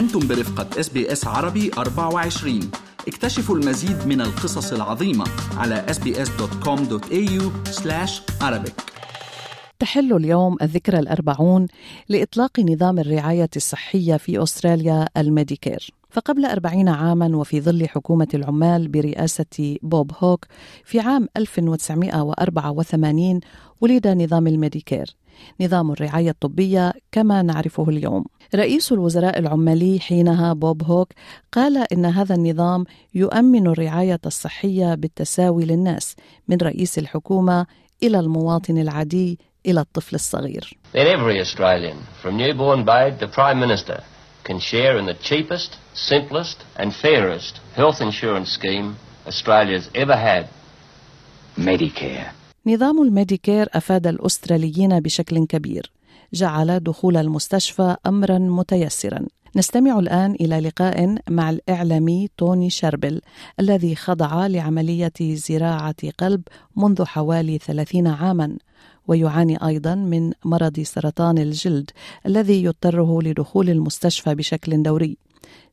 أنتم برفقة SBS عربي 24 اكتشفوا المزيد من القصص العظيمة على sbs.com.au arabic. تحل اليوم الذكرى الأربعون لإطلاق نظام الرعاية الصحية في أستراليا الميديكير. فقبل أربعين عاما وفي ظل حكومة العمال برئاسة بوب هوك في عام 1984 ولد نظام الميديكير. نظام الرعاية الطبية كما نعرفه اليوم. رئيس الوزراء العمالي حينها بوب هوك قال إن هذا النظام يؤمن الرعاية الصحية بالتساوي للناس من رئيس الحكومة إلى المواطن العادي إلى الطفل الصغير. That every Australian, from newborn babe to Prime Minister, can share in the cheapest, simplest and fairest health insurance scheme Australia's ever had. Medicare. نظام الميديكير أفاد الأستراليين بشكل كبير. جعل دخول المستشفى أمرا متيسرا. نستمع الآن إلى لقاء مع الإعلامي توني شربل الذي خضع لعملية زراعة قلب منذ حوالي ثلاثين عاما. ويعاني أيضا من مرض سرطان الجلد الذي يضطره لدخول المستشفى بشكل دوري.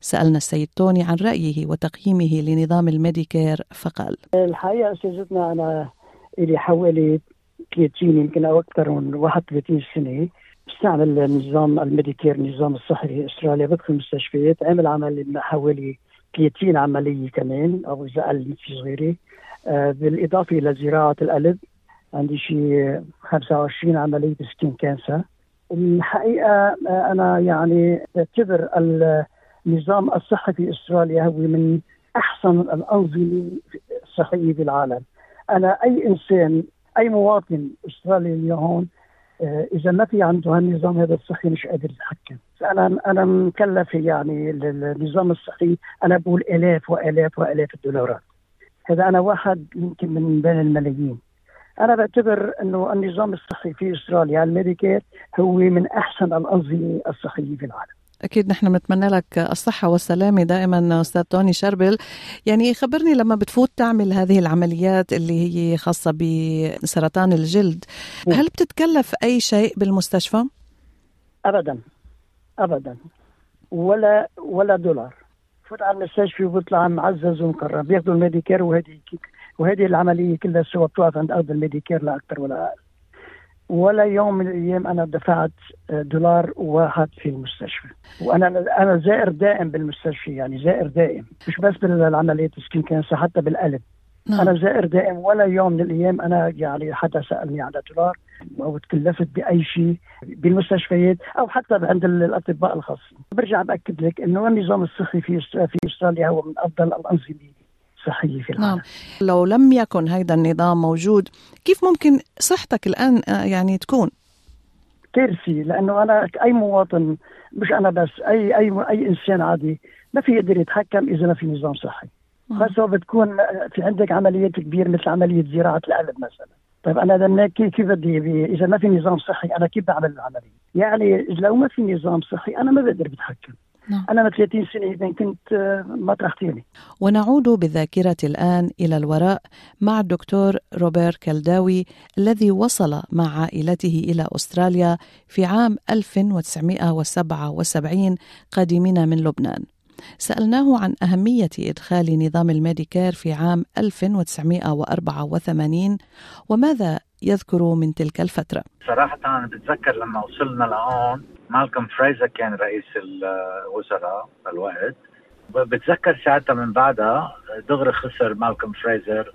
سألنا السيد توني عن رأيه وتقييمه لنظام الميديكير فقال الحقيقة أستاذتنا أنا إلي حوالي 30 يمكن أو أكثر من 31 سنة. بستعمل نظام الميديكير النظام الصحي في استراليا بدخل المستشفيات. عمل عمل حوالي 30 عملية كمان أو إذا أقل في صغيرة. آه بالإضافة إلى زراعة القلب عندي شيء 25 عملية skin cancer. الحقيقة آه أنا يعني بعتبر النظام الصحي في استراليا هو من أحسن الأنظمة الصحية في العالم أنا أي إنسان أي مواطن أسترالي اليوم إذا ما في عنده هالنظام هذا الصحي مش قادر يتحكم. أنا أنا مكلف يعني النظام الصحي. أنا بقول آلاف وآلاف وآلاف الدولارات. هذا أنا واحد يمكن من بين الملايين. أنا بعتبر إنه النظام الصحي في أستراليا الميديكير هو من أحسن الأنظمة الصحية في العالم. أكيد نحن بنتمنى لك الصحة والسلامة دائما أستاذ توني شربل. يعني خبرني لما بتفوت تعمل هذه العمليات اللي هي خاصة بسرطان الجلد هل بتتكلف أي شيء بالمستشفى؟ أبدا أبدا. ولا ولا دولار. فوت على المستشفى وبطلع معزز ومكرم بياخذوا الميديكير وهذه وهذه العملية كلها سوا بتوقف عند أرض الميديكير لا أكثر ولا أقل. ولا يوم من الأيام أنا دفعت دولار واحد في المستشفى. وأنا أنا زائر دائم بالمستشفى يعني زائر دائم. مش بس بالعمليات skin cancer حتى بالقلب نعم. أنا زائر دائم ولا يوم من الأيام أنا يعني حدا سألني على دولار أو تكلفت بأي شيء بالمستشفيات أو حتى عند الأطباء الخاصين. برجع بأكد لك إنه النظام الصحي في في أستراليا هو من أفضل الأنظمة. صحية في العالم نعم. لو لم يكن هذا النظام موجود كيف ممكن صحتك الآن يعني تكون؟ كارثي لأنه أنا أي مواطن مش أنا بس أي أي أي إنسان عادي ما في يقدر يتحكم إذا ما في نظام صحي خاصة بتكون في عندك عمليات كبيرة مثل عملية زراعة القلب مثلا طيب أنا لما كيف بدي إذا ما في نظام صحي أنا كيف بعمل العملية؟ يعني لو ما في نظام صحي أنا ما بقدر بتحكم نعم. أنا من 30 سنة إذا كنت ما طرحتيني ونعود بالذاكرة الآن إلى الوراء مع الدكتور روبير كالداوي الذي وصل مع عائلته إلى أستراليا في عام 1977 قادمين من لبنان. سألناه عن أهمية إدخال نظام الميديكير في عام 1984 وماذا يذكر من تلك الفترة. صراحة أنا بتذكر لما وصلنا لهون مالكم فريزر كان رئيس الوزراء الوقت بتذكر ساعتها من بعدها دغري خسر مالكم فريزر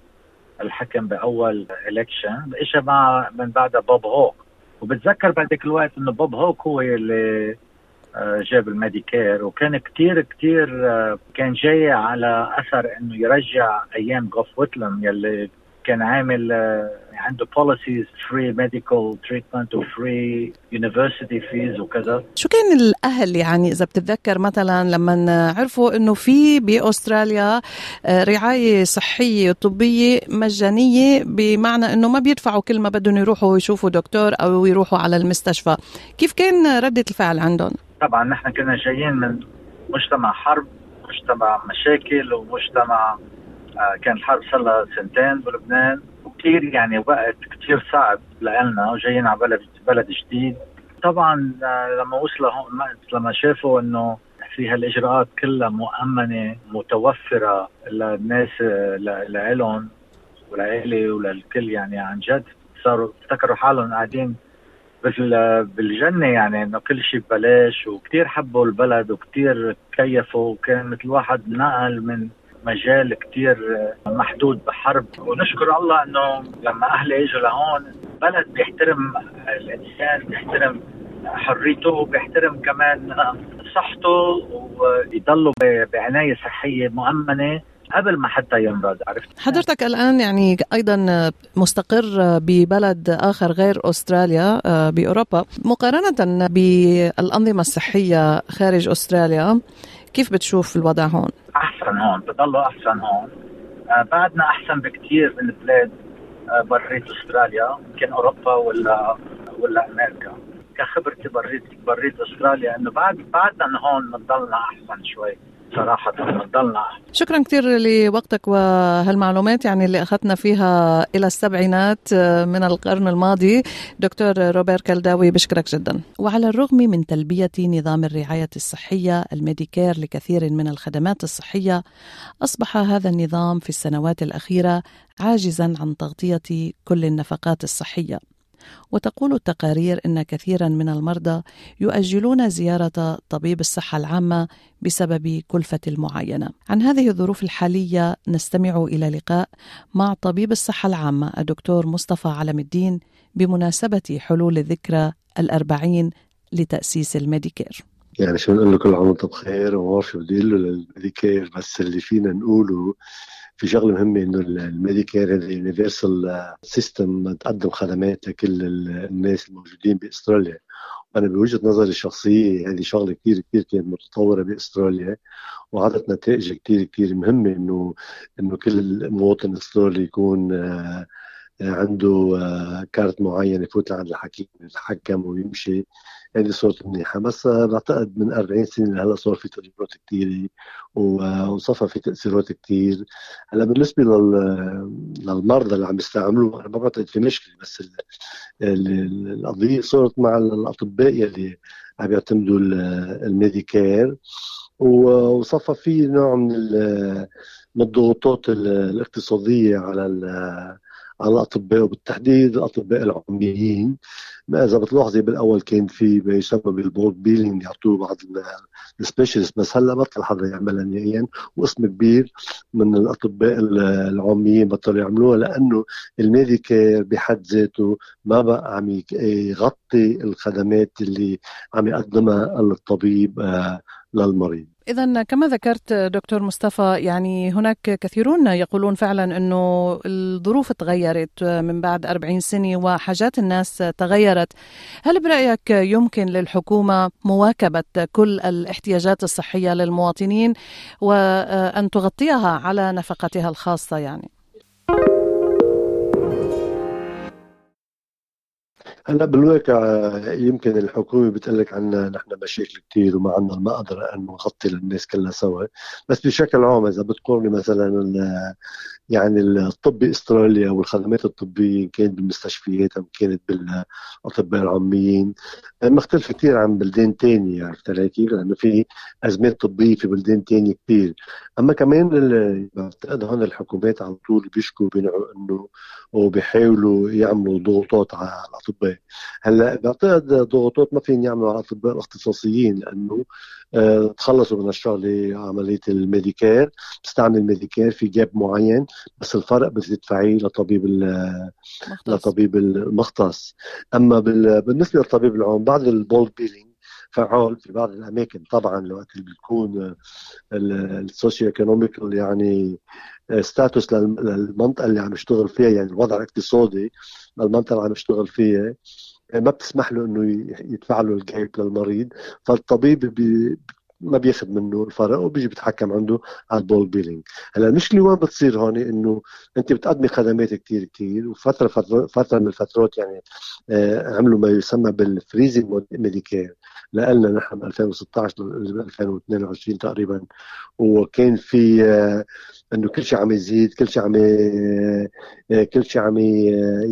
الحكم بأول election اجى مع من بعدها بوب هوك. وبتذكر بعدك الوقت إنه بوب هوك هو اللي جاب الميديكير. وكان كتير كتير كان جاي على أثر إنه يرجع أيام غوف ويتلم يلي كان عامل عنده policies free medical treatment و free university fees وكذا شو كان الأهل يعني إذا بتتذكر مثلا لما عرفوا إنه في بأستراليا رعاية صحية طبية مجانية بمعنى إنه ما بيدفعوا كل ما بدهم يروحوا يشوفوا دكتور أو يروحوا على المستشفى. كيف كان ردة الفعل عندهم؟ طبعا نحن كنا جايين من مجتمع حرب مجتمع مشاكل ومجتمع كان الحرب صار لها سنتين بلبنان. وكثير يعني وقت كثير صعب لنا وجايين على بلد بلد جديد. طبعا لما وصلوا هون لما شافوا إنه في هالإجراءات كلها مؤمنة متوفرة للناس لهم ولإلي وللكل يعني عن جد صاروا افتكروا حالهم قاعدين بالجنة يعني إنه كل شيء ببلاش وكثير حبوا البلد وكثير كيفوا وكان مثل واحد نقل من مجال كثير محدود بحرب. ونشكر الله إنه لما أهلي إجوا لهون بلد بيحترم الإنسان بيحترم حريته بيحترم كمان صحته ويضلوا بعناية صحية مؤمنة قبل ما حتى يمرض. عرفت؟ حضرتك الآن يعني أيضا مستقر ببلد آخر غير أستراليا آه، بأوروبا. مقارنة بالأنظمة الصحية خارج أستراليا كيف بتشوف الوضع هون؟ هون بضلوا أحسن هون. آه، بعدنا أحسن بكثير من بلاد آه، بريت أستراليا يمكن أوروبا ولا ولا أمريكا. كخبرتي بريت بريت أستراليا إنه بعد بعدنا هون بنضلنا أحسن شوي. صراحة بنضلنا شكرا كثير لوقتك وهالمعلومات. يعني اللي أخذنا فيها إلى السبعينات من القرن الماضي. دكتور روبير كالداوي بشكرك جدا. وعلى الرغم من تلبية نظام الرعاية الصحية الميديكير لكثير من الخدمات الصحية أصبح هذا النظام في السنوات الأخيرة عاجزا عن تغطية كل النفقات الصحية. وتقول التقارير إن كثيرا من المرضى يؤجلون زيارة طبيب الصحة العامة بسبب كلفة المعاينة. عن هذه الظروف الحالية نستمع إلى لقاء مع طبيب الصحة العامة الدكتور مصطفى علم الدين بمناسبة حلول الذكرى الأربعين لتأسيس الميديكير. يعني شو نقول له كل عام وانت بخير وما بعرف شو بدي أقول له للميديكير بس اللي فينا نقوله في شغلة مهمة إنه الميديكير هذا universal system تقدم خدمات لكل الناس الموجودين بأستراليا. وأنا بوجهة نظري الشخصية هذه شغلة كثير كثير كانت متطورة بأستراليا وعطت نتائج كثير كثير مهمة انه إنه كل مواطن استرالي يكون آه، عنده آه، card معين يفوت لعند الحكيم يتحكم ويمشي. هذه صورت منيحه بس بعتقد من 40 سنة لهلا صار في تغيرات كثيره وصفى في تأثيرات كثير هلأ بالنسبة للمرضى اللي عم يستعملوه أنا ما بعتقد في مشكلة بس القضية صارت مع الأطباء يلي عم يعتمدوا الميديكير. وصفى في نوع من من الضغوطات الاقتصادية على على الأطباء وبالتحديد الأطباء العميين. ما اذا بتلاحظي بالأول كان في ما يسمى بال bulk billing يعطوه بعض ال specialist بس هلأ بطل حدا يعملها نهائيا. وقسم كبير من الأطباء العامين بطلوا يعملوها لأنه الميديكير بحد ذاته ما بقى عم يغطي الخدمات اللي عم يقدمها الطبيب آه، للمريض إذا كما ذكرت دكتور مصطفى يعني هناك كثيرون يقولون فعلا أنه الظروف تغيرت من بعد 40 سنة وحاجات الناس تغيرت هل برأيك يمكن للحكومة مواكبة كل الاحتياجات الصحية للمواطنين وأن تغطيها على نفقتها الخاصة يعني؟ هلا بالواقع يمكن الحكومة بتقلك عنا نحن مشاكل كثير وما عندنا المقدرة أن نغطي للناس كلها سوا. بس بشكل عام إذا بتقولي مثلا يعني الطب بإستراليا والخدمات الطبية كانت بالمستشفيات أو كانت بالأطباء العاميين. مختلفة كثير عن بلدان ثانية عرفت علي كيف؟ لأنه في أزمات طبية في بلدان ثانية كثير أما كمان بعتقد هون الحكومات على طول بيشكوا إنه وبيحاولوا يعملوا ضغوطات على الأطباء. هلأ بعتقد ضغوطات ما فين يعملوا على الأطباء الاختصاصيين لأنه آه، تخلصوا من الشغله عمليه ال Medicare تستعمل ال Medicare في gap معين بس الفرق بتدفعيه لطبيب لطبيب المختص أما بالنسبة للطبيب العام بعده ال bulk billing فعال في بعض الأماكن طبعا وقت اللي بتكون ال socio-economical يعني status للمنطقة اللي عم يشتغل فيها يعني الوضع الاقتصادي للمنطقة اللي عم يشتغل فيها. ما بتسمح له إنه يدفع له ال gap للمريض فالطبيب بي ما بياخذ منه الفرق وبيجي بيتحكم عنده على ال bulk billing. هلأ المشكلة وين بتصير هون إنه أنت بتقدمي خدمات كثير كثير وفترة فترة, فترة من الفترات يعني آه عملوا ما يسمى بال freezing Medicare. لنا نحن من 2016 ل 2022 تقريبا وكان في آه إنه كل شيء عم يزيد كل شيء عم ي- كل شيء عم ي-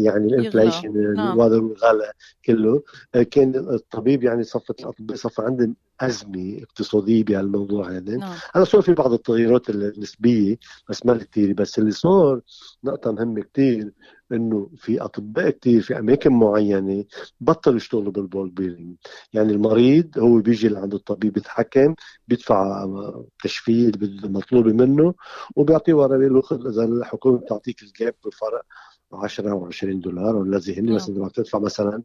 يعني ال inflation نعم. وهذا الغلاء كله. كان الطبيب يعني صفت الأطباء صفى عندهم أزمة اقتصادية بهالموضوع هذا نعم. هلا صار في بعض التغييرات النسبية بس ما كثير بس اللي صار نقطة مهمة كثير إنه في أطباء كثير في أماكن معينة بطلوا يشتغلوا بال bulk billing يعني المريض هو بيجي لعند الطبيب يتحكم بيدفع تسعيرة مطلوبة منه وبيعطيه ورقة بيقول له إذا الحكومة بتعطيك ال gap بفرق 10 أو 20 دولار والذي هن نعم. بس بدك تدفع مثلا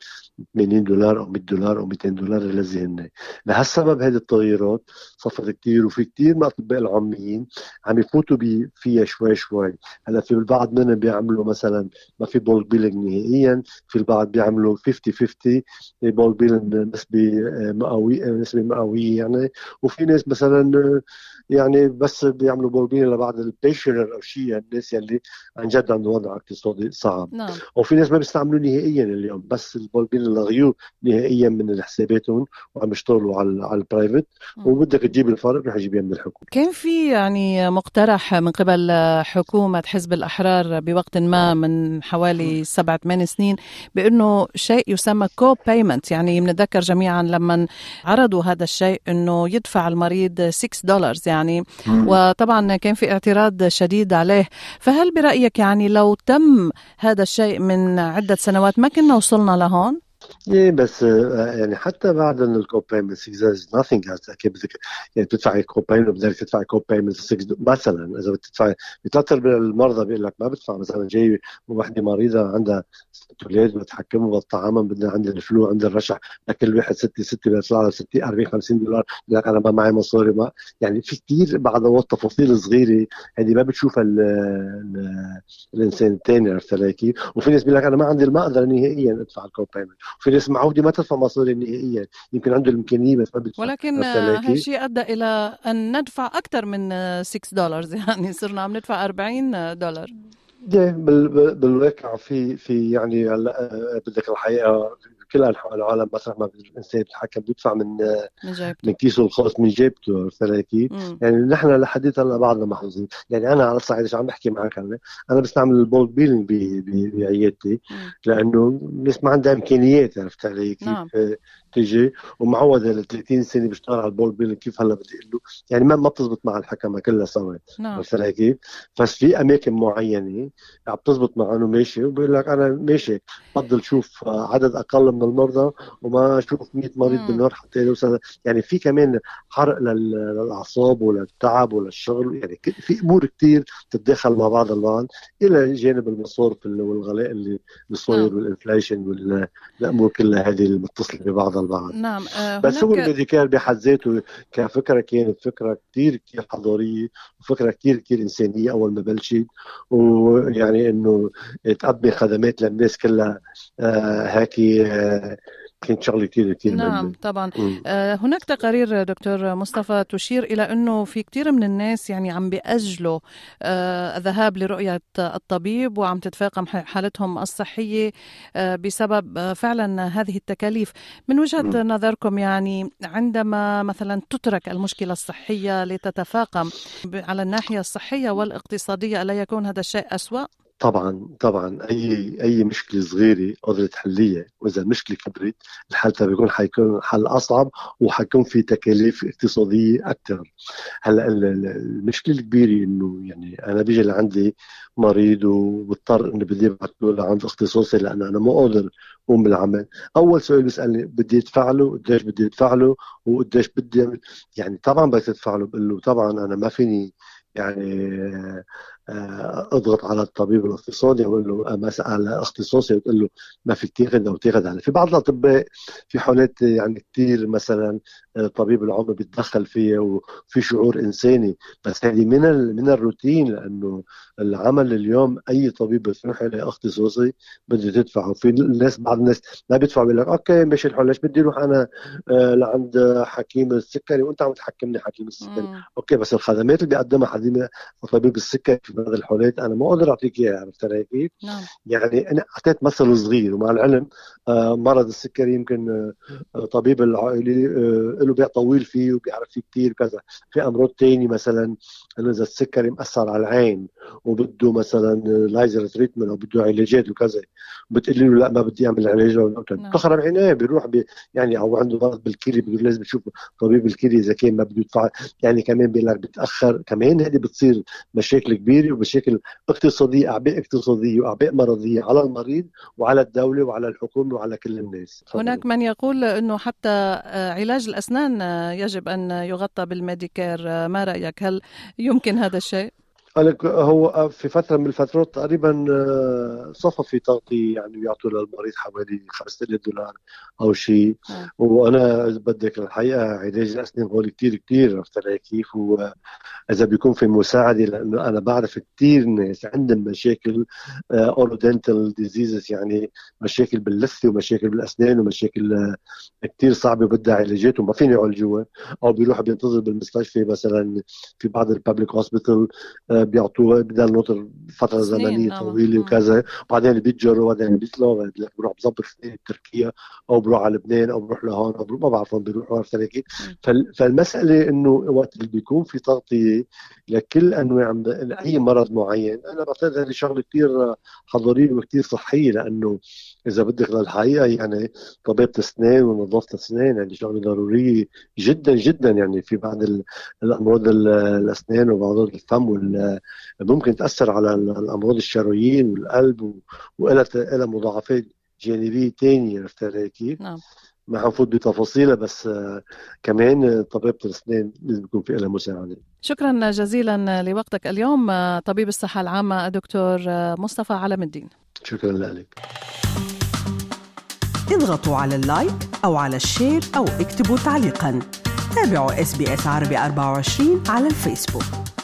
80 دولار أو 100 دولار أو 200 دولار الذي هن. لهالسبب هذه التغييرات صفت كثير وفي كثير من الاطباء العاميين عم يفوتوا فيها شوي شوي. هلأ في البعض منهم بيعملوا مثلا ما في bulk billing نهائيا في البعض بيعملوا 50 50 bulk billing نسبة مئوية نسبة مئوية يعني. وفي ناس مثلا يعني بس بيعملوا bulk billing لبعض ال pensioner أو شيء الناس يلي عن جد عندهم وضع اقتصادي صعب. نعم. وفي ناس ما بيستعملوه نهائيا اليوم بس ال bulk billing لغيوه نهائيا من حساباتهم وعم يشتغلوا على على ال private. وبدك تجيب الفرق رح يجيبها من الحكومة. كان في يعني مقترح من قبل حكومة حزب الأحرار بوقت ما من حوالي سبعة ثمان سنين بأنه شيء يسمى co-payment يعني بنتذكر جميعا لما عرضوا هذا الشيء أنه يدفع المريض 6 دولار يعني. وطبعا كان في اعتراض شديد عليه. فهل برأيك يعني لو تم هذا الشيء من عدة سنوات ما كنا وصلنا لهون؟ إيه بس آه، يعني حتى بعد ان ال co-payment 6 is nothing else أكيد بدك يعني بتدفعي co-payment وبدك تدفعي co-payment 6 مثلا إذا بتدفعي بتكثر من المرضى بيقول لك ما بدفع مثلا جاي وحدة مريضة عندها ست أولاد بتحكمهم بطعامهم بدنا عندي ال flu عندي الرشح لكل واحد ستة ستة بيطلع له 60 40 50 دولار بيقول لك أنا ما معي مصاري ما يعني في كثير بعض تفاصيل صغيرة هذه ما بتشوفها ال ال الإنسان الثاني عرفت علي كيف؟ وفي ناس بيقول لك أنا ما عندي المقدرة نهائيا أدفع الكوبايمنت وفي ناس معودة ما تدفع مصاري نهائيا. يمكن عنده الإمكانية بس ما بيدفع ولكن؟ هالشيء أدى إلى أن ندفع أكثر من 6 دولار يعني صرنا عم ندفع 40 دولار إيه، بال- بال- بالواقع في في يعني هلا بدك الحقيقة كل انحاء العالم مسرح ما الإنسان بيتحكم بيدفع من من كيسه الخاص من جيبته عرفت علي كيف؟ مم. يعني نحن لحديت هلا بعضنا محظوظين، يعني أنا على الصعيد عم بحكي معك هلا أنا بستعمل ال bulk billing بعيادتي. لأنه الناس ما عندها إمكانيات عرفت علي كيف نعم. تيجي ومعود ل 30 سنة بشتغل على ال bulk billing كيف هلا بدي أقول له يعني ما ما بتزبط مع الحكمة كلها سوا نعم عرفت كيف؟ بس في أماكن معينة عم تزبط معه إنه ماشي وبيقول لك أنا ماشي بفضل شوف عدد أقل من المرضى وما أشوف 100 مريض مم. بالنهار حتى يوصل يعني في كمان حرق لل- للأعصاب وللتعب وللشغل يعني في أمور كثير تتداخل مع بعض البعض إلى جانب المصارف والغلاء اللي صاير نعم. وال inflation والامور كلها هذه المتصله ببعضها البعض نعم آه، بس هو ال Medicare بحد ذاته كفكرة كانت فكرة كثير كثير حضارية وفكرة كثير كثير إنسانية أول ما بلشت. ويعني إنه تقدم خدمات للناس كلها آه هيك آه كانت شغلة كثير كثير نعم طبعا مم. آه، هناك تقارير دكتور مصطفى تشير إلى أنه في كثير من الناس يعني عم بيأجلوا آه، الذهاب لرؤية الطبيب وعم تتفاقم حالتهم الصحية آه، بسبب آه، فعلا هذه التكاليف من وجهة مم. نظركم يعني عندما مثلا تترك المشكلة الصحية لتتفاقم على الناحية الصحية والإقتصادية ألا يكون هذا الشيء أسوأ؟ طبعا طبعا أي أي مشكلة صغيرة قدرت تحليها وإذا المشكلة كبرت الحل بيكون حيكون حل أصعب وحيكون في تكاليف اقتصادية أكثر هلأ ال- ال- المشكلة الكبيرة إنه يعني أنا بيجي لعندي مريض وبضطر اني بدي ابعث له لعند اختصاصي لأن أنا مو قادر أقوم بالعمل. أول سؤال بيسألني بدي أدفع له؟ قديش بدي أدفع له؟ وقديش بدي؟ يعني طبعا بدك تدفع له بقول له طبعا أنا ما فيني يعني اضغط على الطبيب الاقتصادي واقول له آه، مثلا على اختصاصي وتقول له ما فيك تاخذ أو تاخذ على في بعض الأطباء في حالات يعني كثير مثلا آه، طبيب العمر بيتدخل فيها وفي شعور إنساني. بس هذه من ال- من الروتين لأنه العمل اليوم أي طبيب بتروح إلى اختصاصي بده تدفع وفي الناس بعض الناس ما بيدفعوا بيقول لك okay ماشي الحال ليش بدي أروح أنا آه، لعند حكيم السكري؟ وأنت عم تحكمني حكيم السكري. مم. okay بس الخدمات اللي بيقدمها حكيم طبيب السكري في بعض الحالات أنا ما أقدر أعطيك إياها عرفت علي كيف؟ نعم. يعني أنا أعطيت مثل صغير ومع العلم آه، مرض السكري يمكن آه، طبيب العائلي له باع طويل فيه وبيعرف فيه كثير كذا. في أمراض تاني مثلا انه إذا السكري مأثر على العين وبده مثلا laser treatment أو بده علاجات وكذا بتقولي له لا ما بدي أعمل علاج نعم. بتأخر العناية بيروح بي يعني أو عنده مرض بالكلي بده لازم يشوف طبيب الكلي إذا كان ما بده يدفع يعني كمان بيقول لك بتأخر. كمان هذه بتصير مشاكل كبيرة ومشاكل اقتصادية أعباء اقتصادية وأعباء مرضية على المريض وعلى الدولة وعلى الحكومة وعلى كل الناس. هناك من يقول إنه حتى آه، علاج الأسنان آه، يجب أن يغطى بالميديكير آه، ما رأيك؟ هل يمكن هذا الشيء؟ لك هو في فترة من الفترات تقريبا آه، صفى في تغطيه يعني بيعطوا للمريض حوالي 5000 دولار أو شيء. آه. وأنا بدك الحقيقة علاج الأسنان هو كثير كثير عرفت علي كيف؟ وإذا بيكون في مساعدة لأنه أنا بعرف كثير ناس عندهم مشاكل oro-dental آه، diseases يعني مشاكل باللثة ومشاكل بالأسنان ومشاكل كثير صعبة بدها علاجات وما فيني يعالجوها أو بيروح بينتظر بالمستشفى مثلا في بعض ال public hospital بيعطوه بدل نطر فتره زمنيه نعم. طويلة وكذا. وبعدين بيضجروا وبعدين بيطلعوا بروح بظبط في تركيا أو بروح على لبنان أو بروح لهون أو بروح ما بعرف وين بيروحوا عرفت علي فالمسألة إنه وقت اللي بيكون في تغطية لكل أنواع اي مرض معين. أنا بعتقد هذه شغلة كثير حضارية وكثير صحية لأنه إذا بدك للحقيقه يعني طبيبة اسنان ونظافة اسنان يعني شغلة ضرورية جدا جدا يعني في بعض الأمراض الأسنان وبعض الفم ممكن تأثر على الأمراض الشرايين والقلب ولها مضاعفات جانبية ثانية عرفت علي كيف؟ نعم ما حنفوت بتفاصيلها بس كمان طبيبة الأسنان لازم يكون في لها مساعدة. شكرا جزيلا لوقتك اليوم طبيب الصحة العامة الدكتور مصطفى علم الدين. شكرا لك. اضغطوا على ال like أو على ال share أو اكتبوا تعليقا. تابعوا SBS عربي 24 على الفيسبوك.